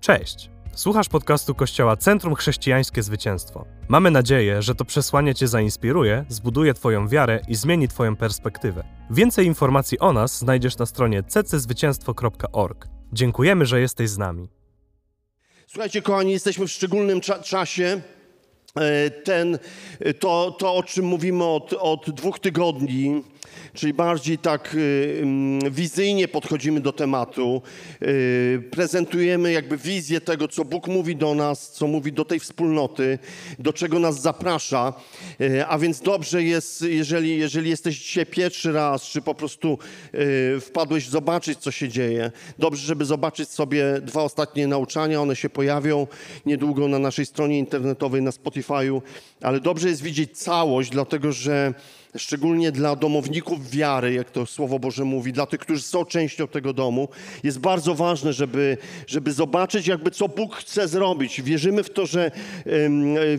Cześć! Słuchasz podcastu Kościoła Centrum Chrześcijańskie Zwycięstwo. Mamy nadzieję, że to przesłanie Cię zainspiruje, zbuduje Twoją wiarę i zmieni Twoją perspektywę. Więcej informacji o nas znajdziesz na stronie cczwycięstwo.org. Dziękujemy, że jesteś z nami. Słuchajcie, kochani, jesteśmy w szczególnym cza czasie. E, ten, to, to, o czym mówimy od, od dwóch tygodni, czyli bardziej tak y, mm, wizyjnie podchodzimy do tematu, y, prezentujemy jakby wizję tego, co Bóg mówi do nas, co mówi do tej wspólnoty, do czego nas zaprasza. Y, a więc dobrze jest, jeżeli, jeżeli jesteś dzisiaj pierwszy raz, czy po prostu wpadłeś zobaczyć, co się dzieje. Dobrze, żeby zobaczyć sobie dwa ostatnie nauczania. One się pojawią niedługo na naszej stronie internetowej, na Spotify'u, ale dobrze jest widzieć całość, dlatego że szczególnie dla domowników wiary, jak to Słowo Boże mówi, dla tych, którzy są częścią tego domu, jest bardzo ważne, żeby, żeby zobaczyć jakby co Bóg chce zrobić. Wierzymy w to, że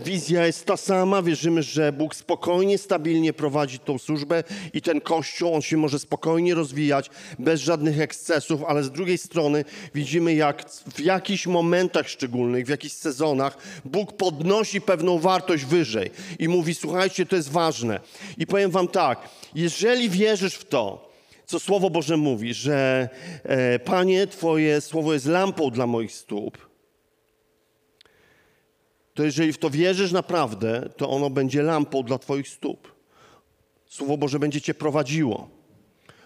wizja jest ta sama, wierzymy, że Bóg spokojnie, stabilnie prowadzi tą służbę i ten Kościół, on się może spokojnie rozwijać, bez żadnych ekscesów, ale z drugiej strony widzimy, jak w jakichś momentach szczególnych, w jakichś sezonach Bóg podnosi pewną wartość wyżej i mówi, słuchajcie, to jest ważne. I powiem wam tak, jeżeli wierzysz w to, co Słowo Boże mówi, że e, Panie, Twoje Słowo jest lampą dla moich stóp, to jeżeli w to wierzysz naprawdę, to ono będzie lampą dla Twoich stóp. Słowo Boże będzie Cię prowadziło.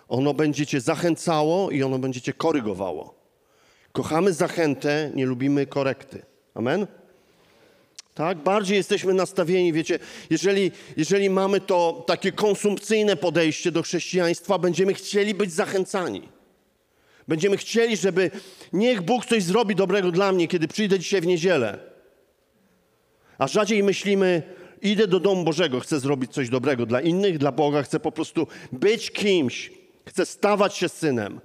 Ono będzie Cię zachęcało i ono będzie Cię korygowało. Kochamy zachętę, nie lubimy korekty. Amen? Tak? Bardziej jesteśmy nastawieni, wiecie, jeżeli, jeżeli mamy to takie konsumpcyjne podejście do chrześcijaństwa, będziemy chcieli być zachęcani. Będziemy chcieli, żeby niech Bóg coś zrobi dobrego dla mnie, kiedy przyjdę dzisiaj w niedzielę. A rzadziej myślimy, idę do domu Bożego, chcę zrobić coś dobrego dla innych, dla Boga, chcę po prostu być kimś, chcę stawać się synem,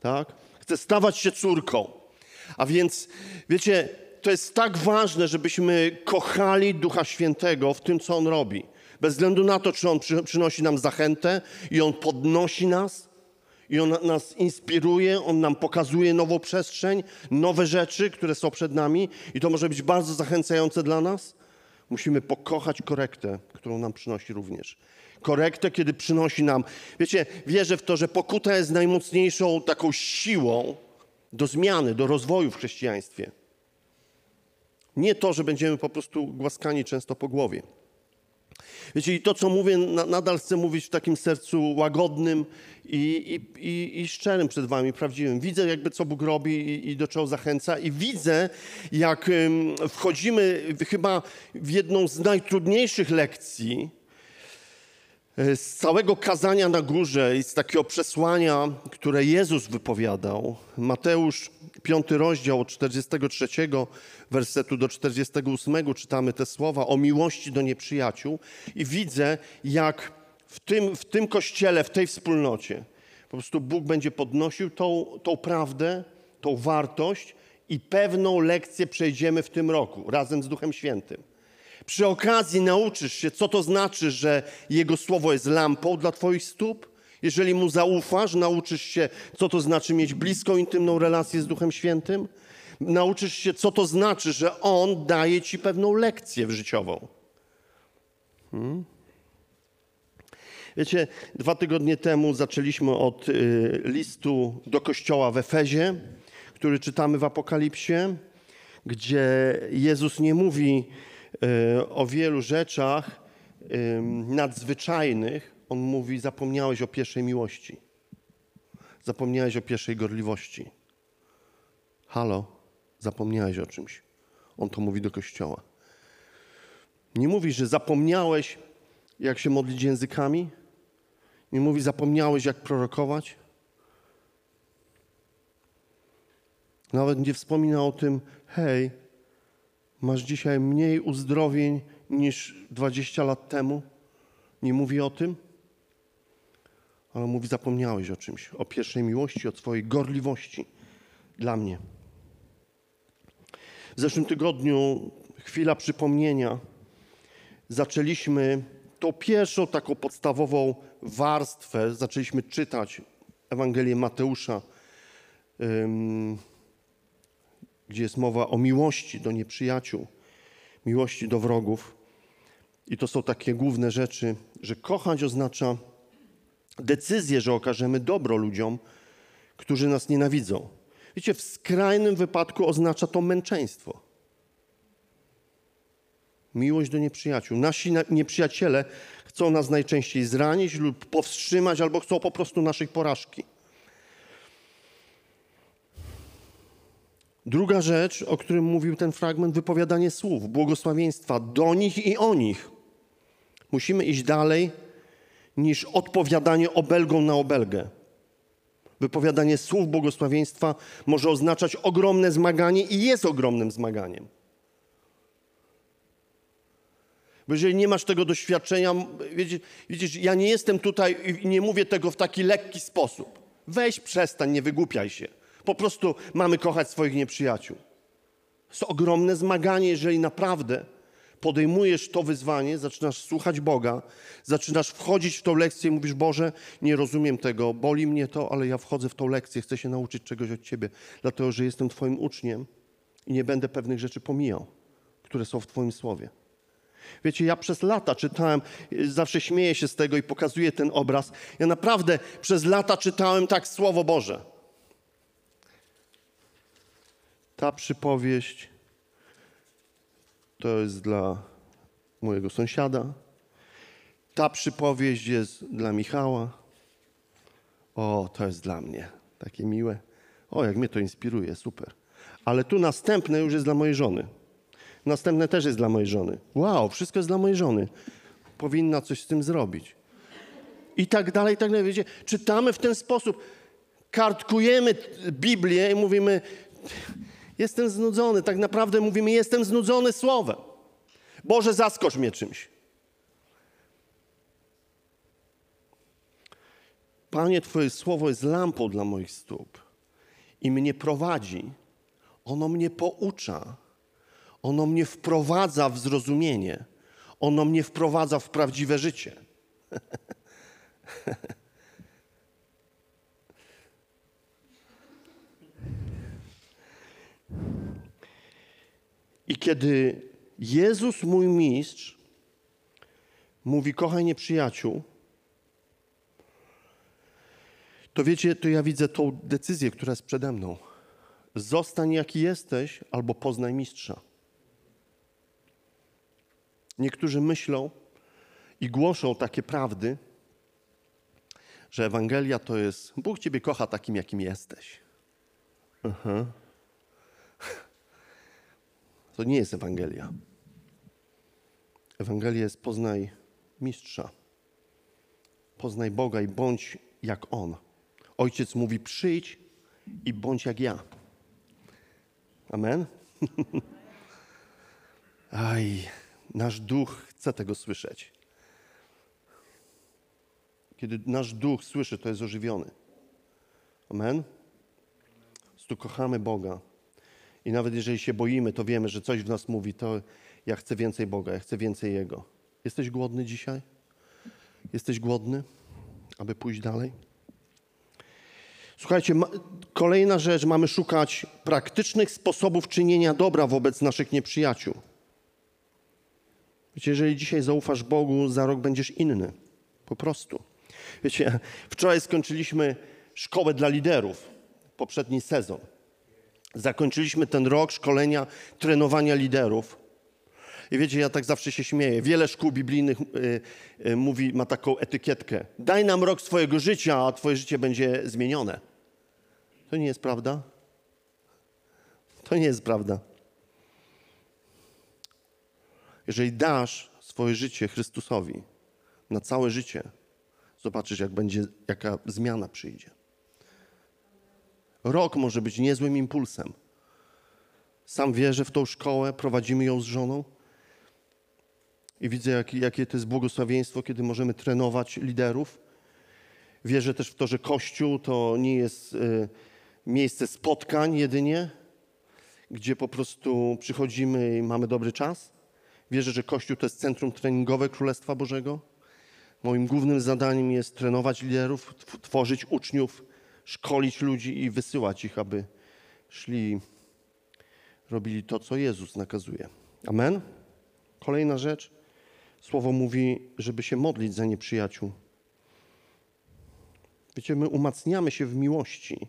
tak? Chcę stawać się córką. A więc, wiecie, to jest tak ważne, żebyśmy kochali Ducha Świętego w tym, co On robi. Bez względu na to, czy On przynosi nam zachętę i On podnosi nas, i On nas inspiruje, On nam pokazuje nową przestrzeń, nowe rzeczy, które są przed nami i to może być bardzo zachęcające dla nas. Musimy pokochać korektę, którą nam przynosi również. Korektę, kiedy przynosi nam... Wiecie, wierzę w to, że pokuta jest najmocniejszą taką siłą do zmiany, do rozwoju w chrześcijaństwie. Nie to, że będziemy po prostu głaskani często po głowie. Wiecie, i to, co mówię, nadal chcę mówić w takim sercu łagodnym i, i, i, i szczerym przed wami, prawdziwym. Widzę jakby, co Bóg robi i, do czego zachęca i widzę, jak wchodzimy chyba w jedną z najtrudniejszych lekcji, z całego kazania na górze i z takiego przesłania, które Jezus wypowiadał, Mateusz 5 rozdział od 43 wersetu do 48 czytamy te słowa. O miłości do nieprzyjaciół. I widzę, jak w tym, w tym kościele, w tej wspólnocie po prostu Bóg będzie podnosił tą, tą prawdę, tą wartość i pewną lekcję przejdziemy w tym roku razem z Duchem Świętym. Przy okazji nauczysz się, co to znaczy, że Jego słowo jest lampą dla Twoich stóp. Jeżeli Mu zaufasz, nauczysz się, co to znaczy mieć bliską, intymną relację z Duchem Świętym. Nauczysz się, co to znaczy, że On daje Ci pewną lekcję życiową. Hmm? Wiecie, dwa tygodnie temu zaczęliśmy od y, listu do kościoła w Efezie, który czytamy w Apokalipsie, gdzie Jezus nie mówi, o wielu rzeczach nadzwyczajnych, on mówi: Zapomniałeś o pierwszej miłości. Zapomniałeś o pierwszej gorliwości. Halo, zapomniałeś o czymś. On to mówi do kościoła. Nie mówi, że zapomniałeś, jak się modlić językami. Nie mówi, zapomniałeś, jak prorokować. Nawet nie wspomina o tym, hej, Masz dzisiaj mniej uzdrowień niż 20 lat temu? Nie mówi o tym? Ale mówi, zapomniałeś o czymś, o pierwszej miłości, o Twojej gorliwości dla mnie. W zeszłym tygodniu, chwila przypomnienia, zaczęliśmy tą pierwszą taką podstawową warstwę, zaczęliśmy czytać Ewangelię Mateusza gdzie jest mowa o miłości do nieprzyjaciół, miłości do wrogów. I to są takie główne rzeczy, że kochać oznacza decyzję, że okażemy dobro ludziom, którzy nas nienawidzą. Wiecie, w skrajnym wypadku oznacza to męczeństwo. Miłość do nieprzyjaciół. Nasi nieprzyjaciele chcą nas najczęściej zranić lub powstrzymać, albo chcą po prostu naszej porażki. Druga rzecz, o którym mówił ten fragment, wypowiadanie słów, błogosławieństwa do nich i o nich. Musimy iść dalej niż odpowiadanie obelgą na obelgę. Wypowiadanie słów błogosławieństwa może oznaczać ogromne zmaganie i jest ogromnym zmaganiem. Bo jeżeli nie masz tego doświadczenia, widzisz, ja nie jestem tutaj i nie mówię tego w taki lekki sposób. Weź, przestań, nie wygłupiaj się. Po prostu mamy kochać swoich nieprzyjaciół. To ogromne zmaganie, jeżeli naprawdę podejmujesz to wyzwanie, zaczynasz słuchać Boga, zaczynasz wchodzić w tą lekcję i mówisz, Boże, nie rozumiem tego, boli mnie to, ale ja wchodzę w tą lekcję, chcę się nauczyć czegoś od Ciebie, dlatego że jestem Twoim uczniem i nie będę pewnych rzeczy pomijał, które są w Twoim słowie. Wiecie, ja przez lata czytałem, zawsze śmieję się z tego i pokazuję ten obraz. Ja naprawdę przez lata czytałem tak Słowo Boże. Ta przypowieść to jest dla mojego sąsiada. Ta przypowieść jest dla Michała. O, to jest dla mnie. Takie miłe. O, jak mnie to inspiruje, super. Ale tu następne już jest dla mojej żony. Następne też jest dla mojej żony. Wow, wszystko jest dla mojej żony. Powinna coś z tym zrobić. I tak dalej, i tak dalej. Wiecie, czytamy w ten sposób. Kartkujemy Biblię i mówimy, jestem znudzony. Tak naprawdę mówimy, jestem znudzony słowem. Boże, zaskocz mnie czymś. Panie, Twoje słowo jest lampą dla moich stóp i mnie prowadzi. Ono mnie poucza. Ono mnie wprowadza w zrozumienie. Ono mnie wprowadza w prawdziwe życie. I kiedy Jezus, mój mistrz, mówi: Kochaj nieprzyjaciół, to wiecie, to ja widzę tą decyzję, która jest przede mną. Zostań jaki jesteś, albo poznaj mistrza. Niektórzy myślą i głoszą takie prawdy, że Ewangelia to jest Bóg Ciebie kocha takim, jakim jesteś. Aha. To nie jest Ewangelia. Ewangelia jest poznaj mistrza. Poznaj Boga i bądź jak On. Ojciec mówi przyjdź i bądź jak ja. Amen? Aj. Nasz duch chce tego słyszeć. Kiedy nasz duch słyszy, to jest ożywiony. Amen? Tu kochamy Boga. I nawet jeżeli się boimy, to wiemy, że coś w nas mówi, to ja chcę więcej Boga, ja chcę więcej Jego. Jesteś głodny dzisiaj? Jesteś głodny, aby pójść dalej? Słuchajcie, ma, kolejna rzecz, mamy szukać praktycznych sposobów czynienia dobra wobec naszych nieprzyjaciół. Wiecie, jeżeli dzisiaj zaufasz Bogu, za rok będziesz inny. Po prostu. Wiecie, wczoraj skończyliśmy szkołę dla liderów, poprzedni sezon. Zakończyliśmy ten rok szkolenia, trenowania liderów. I wiecie, ja tak zawsze się śmieję. Wiele szkół biblijnych y, y, mówi, ma taką etykietkę. Daj nam rok swojego życia, a twoje życie będzie zmienione. To nie jest prawda. To nie jest prawda. Jeżeli dasz swoje życie Chrystusowi na całe życie, zobaczysz, jak będzie, jaka zmiana przyjdzie. Rok może być niezłym impulsem. Sam wierzę w tą szkołę, prowadzimy ją z żoną i widzę, jak, jakie to jest błogosławieństwo, kiedy możemy trenować liderów. Wierzę też w to, że Kościół to nie jest y, miejsce spotkań jedynie, gdzie po prostu przychodzimy i mamy dobry czas Wierzę, że Kościół to jest centrum treningowe Królestwa Bożego. Moim głównym zadaniem jest trenować liderów, tworzyć uczniów, szkolić ludzi i wysyłać ich, aby szli robili to, co Jezus nakazuje. Amen? Kolejna rzecz. Słowo mówi, żeby się modlić za nieprzyjaciół. Wiecie, my umacniamy się w miłości,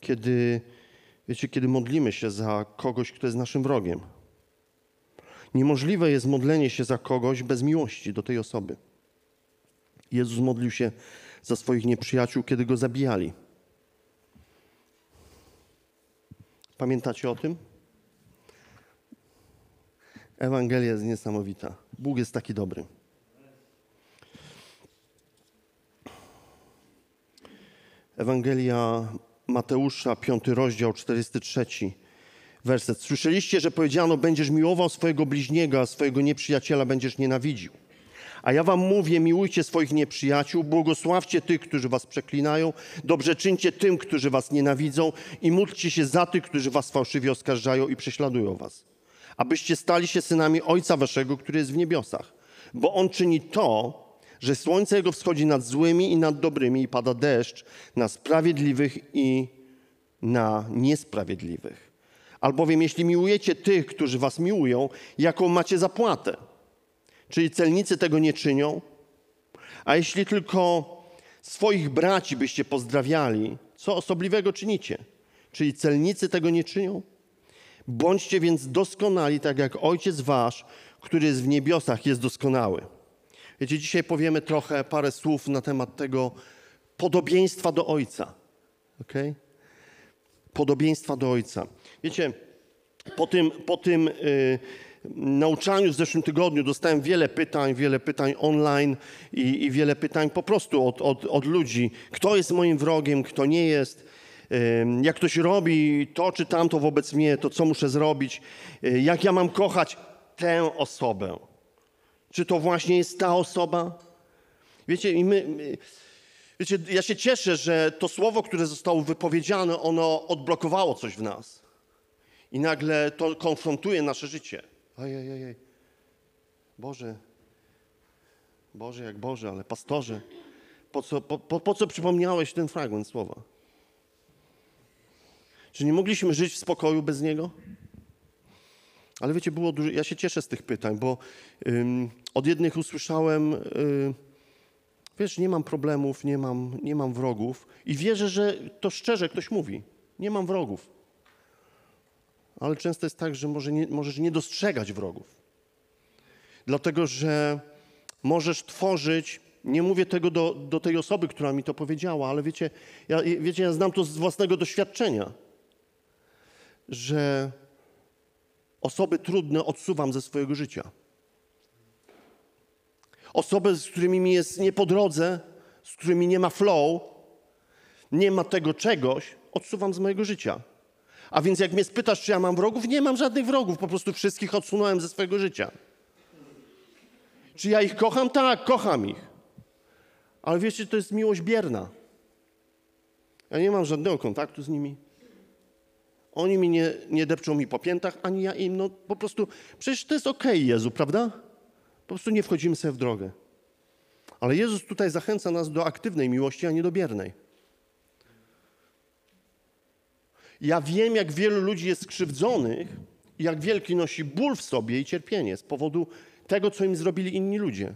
kiedy, wiecie, kiedy modlimy się za kogoś, kto jest naszym wrogiem. Niemożliwe jest modlenie się za kogoś bez miłości do tej osoby. Jezus modlił się za swoich nieprzyjaciół, kiedy go zabijali. Pamiętacie o tym? Ewangelia jest niesamowita. Bóg jest taki dobry. Ewangelia Mateusza, 5 rozdział, 43 werset. Słyszeliście, że powiedziano, będziesz miłował swojego bliźniego, a swojego nieprzyjaciela będziesz nienawidził. A ja wam mówię, miłujcie swoich nieprzyjaciół, błogosławcie tych, którzy was przeklinają, dobrze czyńcie tym, którzy was nienawidzą i módlcie się za tych, którzy was fałszywie oskarżają i prześladują was. Abyście stali się synami Ojca waszego, który jest w niebiosach. Bo On czyni to, że słońce Jego wschodzi nad złymi i nad dobrymi i pada deszcz na sprawiedliwych i na niesprawiedliwych. Albowiem jeśli miłujecie tych, którzy was miłują, jaką macie zapłatę? Czyli celnicy tego nie czynią? A jeśli tylko swoich braci byście pozdrawiali, co osobliwego czynicie? Czyli celnicy tego nie czynią? Bądźcie więc doskonali, tak jak Ojciec Wasz, który jest w niebiosach, jest doskonały. Wiecie, dzisiaj powiemy trochę parę słów na temat tego podobieństwa do Ojca. Okay? Podobieństwa do Ojca. Wiecie, po tym, po tym yy, nauczaniu w zeszłym tygodniu dostałem wiele pytań, wiele pytań online i, i wiele pytań po prostu od, od, od ludzi. Kto jest moim wrogiem, kto nie jest jak ktoś robi to czy tamto wobec mnie, to co muszę zrobić, y, jak ja mam kochać tę osobę. Czy to właśnie jest ta osoba? Wiecie, i my, wiecie, ja się cieszę, że to słowo, które zostało wypowiedziane, ono odblokowało coś w nas. I nagle to konfrontuje nasze życie. Ojej, ojej. Boże, Boże jak Boże, ale pastorze, po co, po, po, po co przypomniałeś ten fragment słowa? Czy nie mogliśmy żyć w spokoju bez Niego? Ale wiecie, było dużo. Ja się cieszę z tych pytań, bo ym, od jednych usłyszałem, yy, wiesz, nie mam problemów, nie mam, nie mam wrogów, i wierzę, że to szczerze ktoś mówi. Nie mam wrogów. Ale często jest tak, że może nie, możesz nie dostrzegać wrogów. Dlatego, że możesz tworzyć nie mówię tego do, do tej osoby, która mi to powiedziała, ale wiecie ja, wiecie, ja znam to z własnego doświadczenia że osoby trudne odsuwam ze swojego życia. Osoby, z którymi mi jest nie po drodze, z którymi nie ma flow, nie ma tego czegoś, odsuwam z mojego życia. A więc jak mnie spytasz, czy ja mam wrogów, nie mam żadnych wrogów, po prostu wszystkich odsunąłem ze swojego życia. Czy ja ich kocham? Tak, kocham ich. Ale wiecie, to jest miłość bierna. Ja nie mam żadnego kontaktu z nimi. Oni mi nie, nie depczą mi po piętach, ani ja im. No po prostu, przecież to jest okej, okay, Jezu, prawda? Po prostu nie wchodzimy sobie w drogę. Ale Jezus tutaj zachęca nas do aktywnej miłości, a nie do biernej. Ja wiem, jak wielu ludzi jest skrzywdzonych i jak wielki nosi ból w sobie i cierpienie z powodu tego, co im zrobili inni ludzie.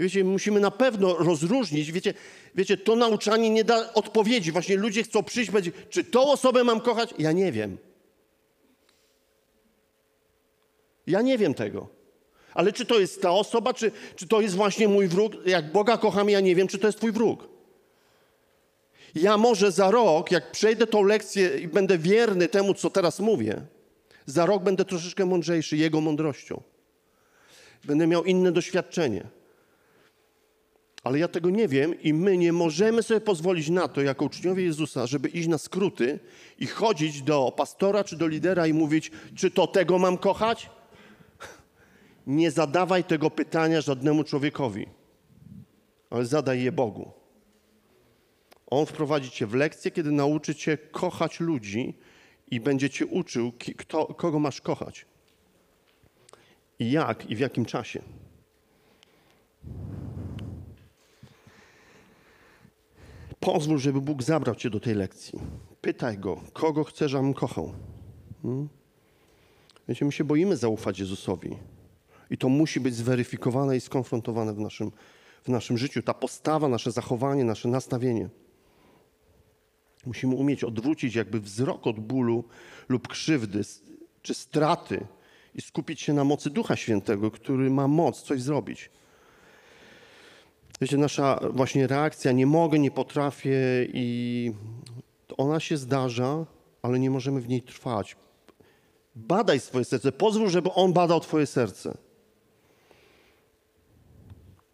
Wiecie, musimy na pewno rozróżnić. Wiecie, wiecie, to nauczanie nie da odpowiedzi. Właśnie ludzie chcą przyjść, powiedzieć, czy tą osobę mam kochać? Ja nie wiem. Ja nie wiem tego. Ale czy to jest ta osoba, czy, czy to jest właśnie mój wróg? Jak Boga kocham, ja nie wiem, czy to jest twój wróg. Ja może za rok, jak przejdę tą lekcję i będę wierny temu, co teraz mówię, za rok będę troszeczkę mądrzejszy Jego mądrością. Będę miał inne doświadczenie. Ale ja tego nie wiem i my nie możemy sobie pozwolić na to, jako uczniowie Jezusa, żeby iść na skróty i chodzić do pastora czy do lidera i mówić, czy to tego mam kochać? Nie zadawaj tego pytania żadnemu człowiekowi, ale zadaj je Bogu. On wprowadzi cię w lekcję, kiedy nauczy cię kochać ludzi i będzie cię uczył, kto, kogo masz kochać. I jak i w jakim czasie. Pozwól, żeby Bóg zabrał cię do tej lekcji. Pytaj go, kogo chcesz, abym kochał. Hmm? Wiecie, my się boimy zaufać Jezusowi. I to musi być zweryfikowane i skonfrontowane w naszym, w naszym życiu. Ta postawa, nasze zachowanie, nasze nastawienie. Musimy umieć odwrócić jakby wzrok od bólu lub krzywdy czy straty i skupić się na mocy Ducha Świętego, który ma moc coś zrobić. Wiecie, nasza właśnie reakcja, nie mogę, nie potrafię i ona się zdarza, ale nie możemy w niej trwać. Badaj swoje serce, pozwól, żeby On badał Twoje serce.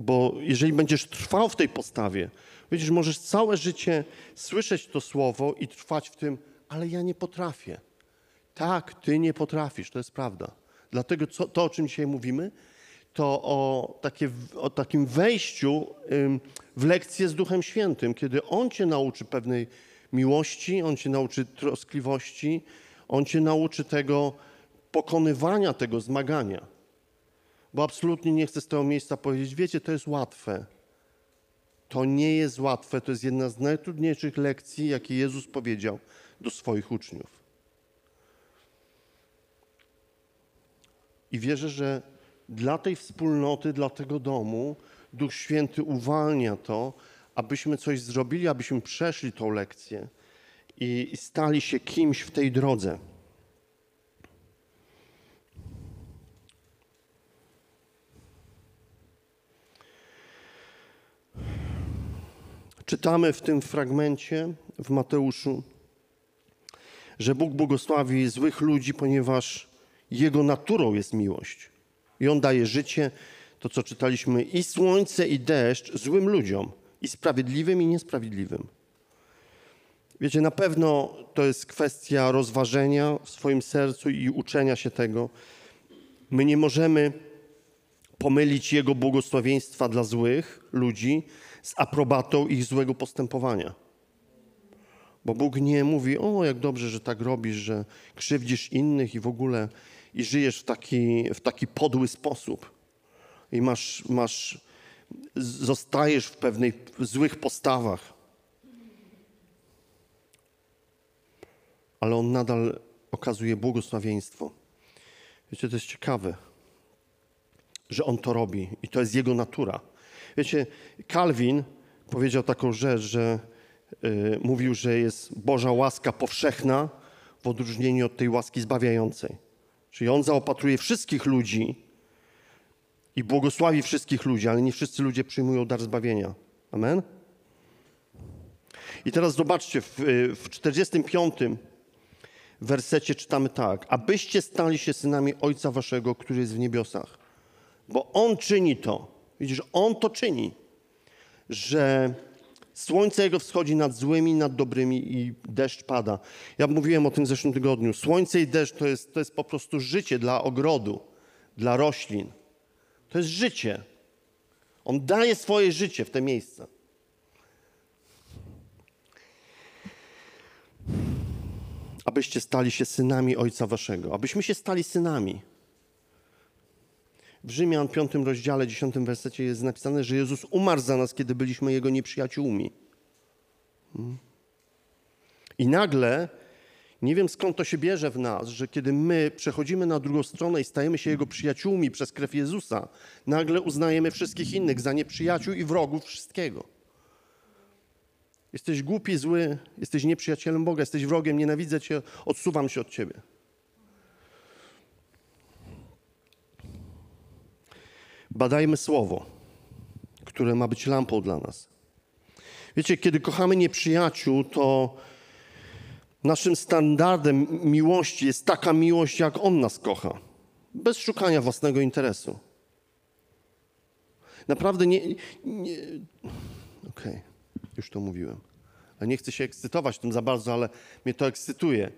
Bo jeżeli będziesz trwał w tej postawie, widzisz, możesz całe życie słyszeć to słowo i trwać w tym, ale ja nie potrafię. Tak, ty nie potrafisz, to jest prawda. Dlatego co, to, o czym dzisiaj mówimy, to o, takie, o takim wejściu w lekcję z Duchem Świętym, kiedy On cię nauczy pewnej miłości, On cię nauczy troskliwości, On cię nauczy tego pokonywania, tego zmagania. Bo absolutnie nie chcę z tego miejsca powiedzieć, wiecie, to jest łatwe. To nie jest łatwe, to jest jedna z najtrudniejszych lekcji, jakie Jezus powiedział do swoich uczniów. I wierzę, że dla tej wspólnoty, dla tego domu Duch Święty uwalnia to, abyśmy coś zrobili, abyśmy przeszli tą lekcję i stali się kimś w tej drodze. Czytamy w tym fragmencie w Mateuszu, że Bóg błogosławi złych ludzi, ponieważ Jego naturą jest miłość. I On daje życie, to co czytaliśmy, i słońce, i deszcz złym ludziom, i sprawiedliwym, i niesprawiedliwym. Wiecie, na pewno to jest kwestia rozważenia w swoim sercu i uczenia się tego. My nie możemy pomylić Jego błogosławieństwa dla złych ludzi z aprobatą ich złego postępowania. Bo Bóg nie mówi, o jak dobrze, że tak robisz, że krzywdzisz innych i w ogóle i żyjesz w taki, w taki podły sposób. I masz, masz, zostajesz w pewnych złych postawach. Ale On nadal okazuje błogosławieństwo. Wiecie, to jest ciekawe, że On to robi i to jest Jego natura. Wiecie, Kalwin powiedział taką rzecz, że y, mówił, że jest Boża łaska powszechna w odróżnieniu od tej łaski zbawiającej. Czyli On zaopatruje wszystkich ludzi i błogosławi wszystkich ludzi, ale nie wszyscy ludzie przyjmują dar zbawienia. Amen? I teraz zobaczcie, w, w 45 wersecie czytamy tak. Abyście stali się synami Ojca Waszego, który jest w niebiosach. Bo On czyni to Widzisz, On to czyni, że słońce Jego wschodzi nad złymi, nad dobrymi i deszcz pada. Ja mówiłem o tym w zeszłym tygodniu. Słońce i deszcz to jest, to jest po prostu życie dla ogrodu, dla roślin. To jest życie. On daje swoje życie w te miejsca. Abyście stali się synami Ojca Waszego. Abyśmy się stali synami. W Rzymian 5 rozdziale 10 wersecie jest napisane, że Jezus umarł za nas, kiedy byliśmy Jego nieprzyjaciółmi. Hmm. I nagle, nie wiem skąd to się bierze w nas, że kiedy my przechodzimy na drugą stronę i stajemy się Jego przyjaciółmi przez krew Jezusa, nagle uznajemy wszystkich innych za nieprzyjaciół i wrogów wszystkiego. Jesteś głupi, zły, jesteś nieprzyjacielem Boga, jesteś wrogiem, nienawidzę Cię, odsuwam się od Ciebie. Badajmy słowo, które ma być lampą dla nas. Wiecie, kiedy kochamy nieprzyjaciół, to naszym standardem miłości jest taka miłość, jak On nas kocha, bez szukania własnego interesu. Naprawdę nie. nie Okej, okay, już to mówiłem. Ale nie chcę się ekscytować tym za bardzo, ale mnie to ekscytuje,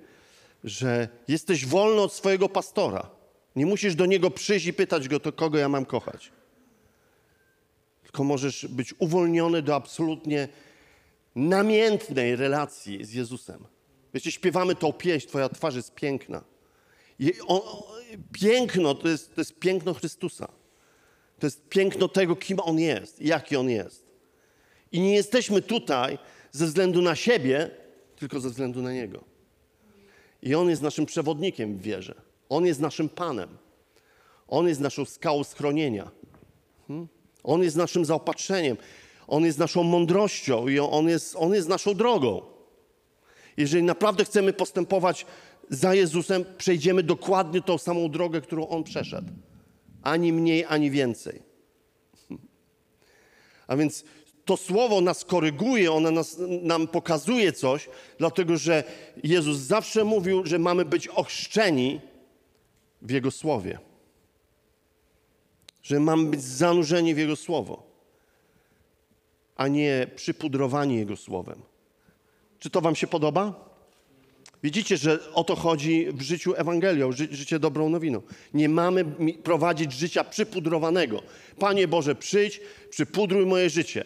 że jesteś wolny od swojego pastora. Nie musisz do niego przyjść i pytać go, to kogo ja mam kochać. Tylko możesz być uwolniony do absolutnie namiętnej relacji z Jezusem. Wiecie, śpiewamy tą pieśń, Twoja twarz jest piękna. On, piękno to jest, to jest piękno Chrystusa. To jest piękno tego, kim On jest, jaki On jest. I nie jesteśmy tutaj ze względu na siebie, tylko ze względu na Niego. I On jest naszym przewodnikiem w wierze. On jest naszym Panem. On jest naszą skałą schronienia. Hmm? On jest naszym zaopatrzeniem. On jest naszą mądrością i on jest, on jest naszą drogą. Jeżeli naprawdę chcemy postępować za Jezusem, przejdziemy dokładnie tą samą drogę, którą On przeszedł. Ani mniej, ani więcej. A więc to słowo nas koryguje, ono nas, nam pokazuje coś, dlatego że Jezus zawsze mówił, że mamy być ochrzczeni w Jego słowie. Że mamy być zanurzeni w Jego słowo, a nie przypudrowani Jego słowem. Czy to Wam się podoba? Widzicie, że o to chodzi w życiu Ewangelią, ży, życie dobrą nowiną. Nie mamy prowadzić życia przypudrowanego. Panie Boże, przyjdź, przypudruj moje życie,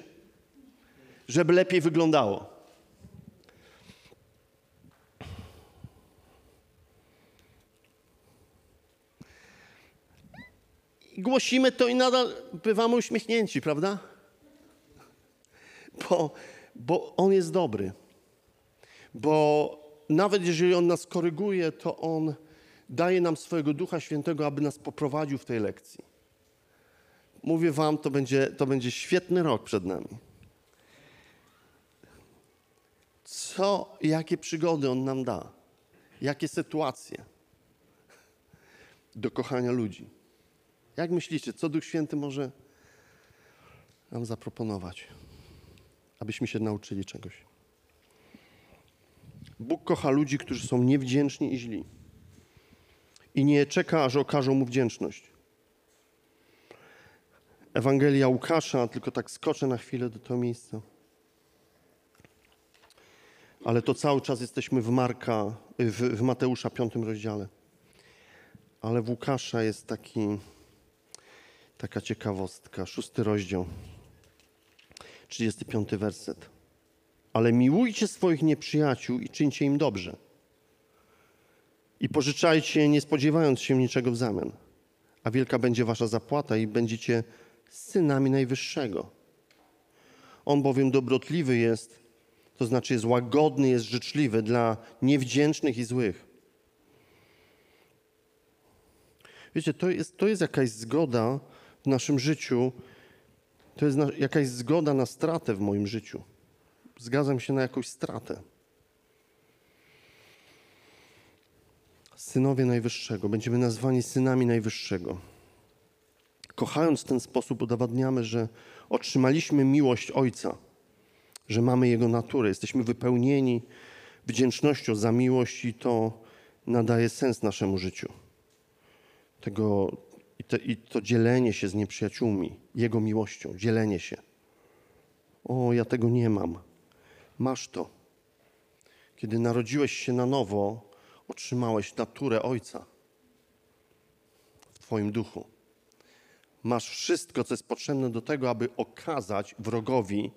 żeby lepiej wyglądało. Głosimy to i nadal bywamy uśmiechnięci, prawda? Bo, bo On jest dobry. Bo nawet jeżeli On nas koryguje, to On daje nam swojego Ducha Świętego, aby nas poprowadził w tej lekcji. Mówię Wam, to będzie, to będzie świetny rok przed nami. Co, jakie przygody On nam da, jakie sytuacje do kochania ludzi. Jak myślicie, co Duch Święty może nam zaproponować, abyśmy się nauczyli czegoś? Bóg kocha ludzi, którzy są niewdzięczni i źli. I nie czeka, aż okażą mu wdzięczność. Ewangelia Łukasza, tylko tak skoczę na chwilę do tego miejsca. Ale to cały czas jesteśmy w Marka, w, w Mateusza piątym rozdziale. Ale w Łukasza jest taki, taka ciekawostka. Szósty rozdział, 35 werset ale miłujcie swoich nieprzyjaciół i czyńcie im dobrze. I pożyczajcie, nie spodziewając się niczego w zamian. A wielka będzie wasza zapłata i będziecie synami Najwyższego. On bowiem dobrotliwy jest, to znaczy jest łagodny, jest życzliwy dla niewdzięcznych i złych. Wiecie, to jest, to jest jakaś zgoda w naszym życiu, to jest jakaś zgoda na stratę w moim życiu zgadzam się na jakąś stratę. Synowie Najwyższego, będziemy nazwani synami Najwyższego. Kochając w ten sposób, udowadniamy, że otrzymaliśmy miłość Ojca, że mamy Jego naturę, jesteśmy wypełnieni wdzięcznością za miłość i to nadaje sens naszemu życiu. Tego, i, to, I to dzielenie się z nieprzyjaciółmi, Jego miłością, dzielenie się. O, ja tego nie mam. Masz to. Kiedy narodziłeś się na nowo, otrzymałeś naturę Ojca w Twoim duchu. Masz wszystko, co jest potrzebne do tego, aby okazać wrogowi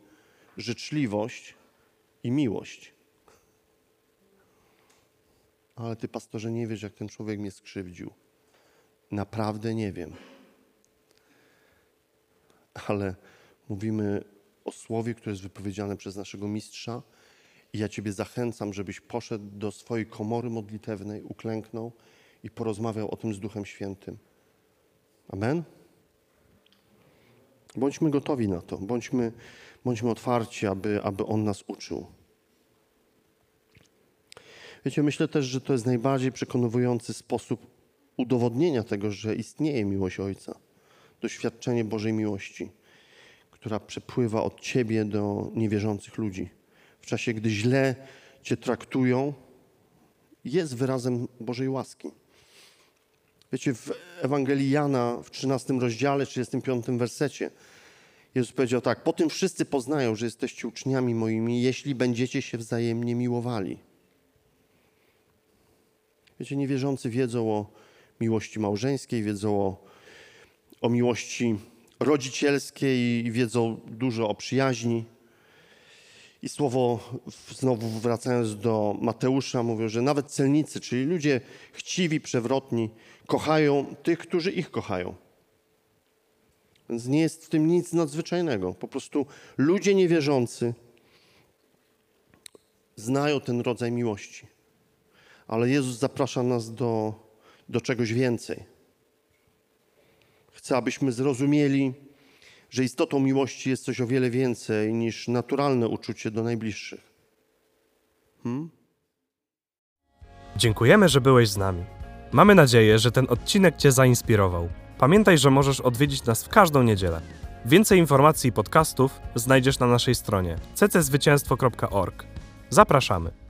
życzliwość i miłość. Ale ty, pastorze, nie wiesz, jak ten człowiek mnie skrzywdził. Naprawdę nie wiem. Ale mówimy o słowie, które jest wypowiedziane przez naszego mistrza. I ja Ciebie zachęcam, żebyś poszedł do swojej komory modlitewnej, uklęknął i porozmawiał o tym z Duchem Świętym. Amen? Bądźmy gotowi na to, bądźmy, bądźmy otwarci, aby, aby On nas uczył. Wiecie, myślę też, że to jest najbardziej przekonujący sposób udowodnienia tego, że istnieje miłość Ojca, doświadczenie Bożej miłości która przepływa od ciebie do niewierzących ludzi. W czasie, gdy źle cię traktują, jest wyrazem Bożej łaski. Wiecie, w Ewangelii Jana w 13 rozdziale, 35 wersecie Jezus powiedział tak, po tym wszyscy poznają, że jesteście uczniami moimi, jeśli będziecie się wzajemnie miłowali. Wiecie, niewierzący wiedzą o miłości małżeńskiej, wiedzą o, o miłości rodzicielskiej wiedzą dużo o przyjaźni. I słowo, znowu wracając do Mateusza, mówią, że nawet celnicy, czyli ludzie chciwi, przewrotni, kochają tych, którzy ich kochają. Więc nie jest w tym nic nadzwyczajnego. Po prostu ludzie niewierzący znają ten rodzaj miłości. Ale Jezus zaprasza nas do do czegoś więcej. Chcę, abyśmy zrozumieli, że istotą miłości jest coś o wiele więcej niż naturalne uczucie do najbliższych. Dziękujemy, że byłeś z nami. Mamy nadzieję, że ten odcinek Cię zainspirował. Pamiętaj, że możesz odwiedzić nas w każdą niedzielę. Więcej informacji i podcastów znajdziesz na naszej stronie cczwycięstwo.org. Zapraszamy.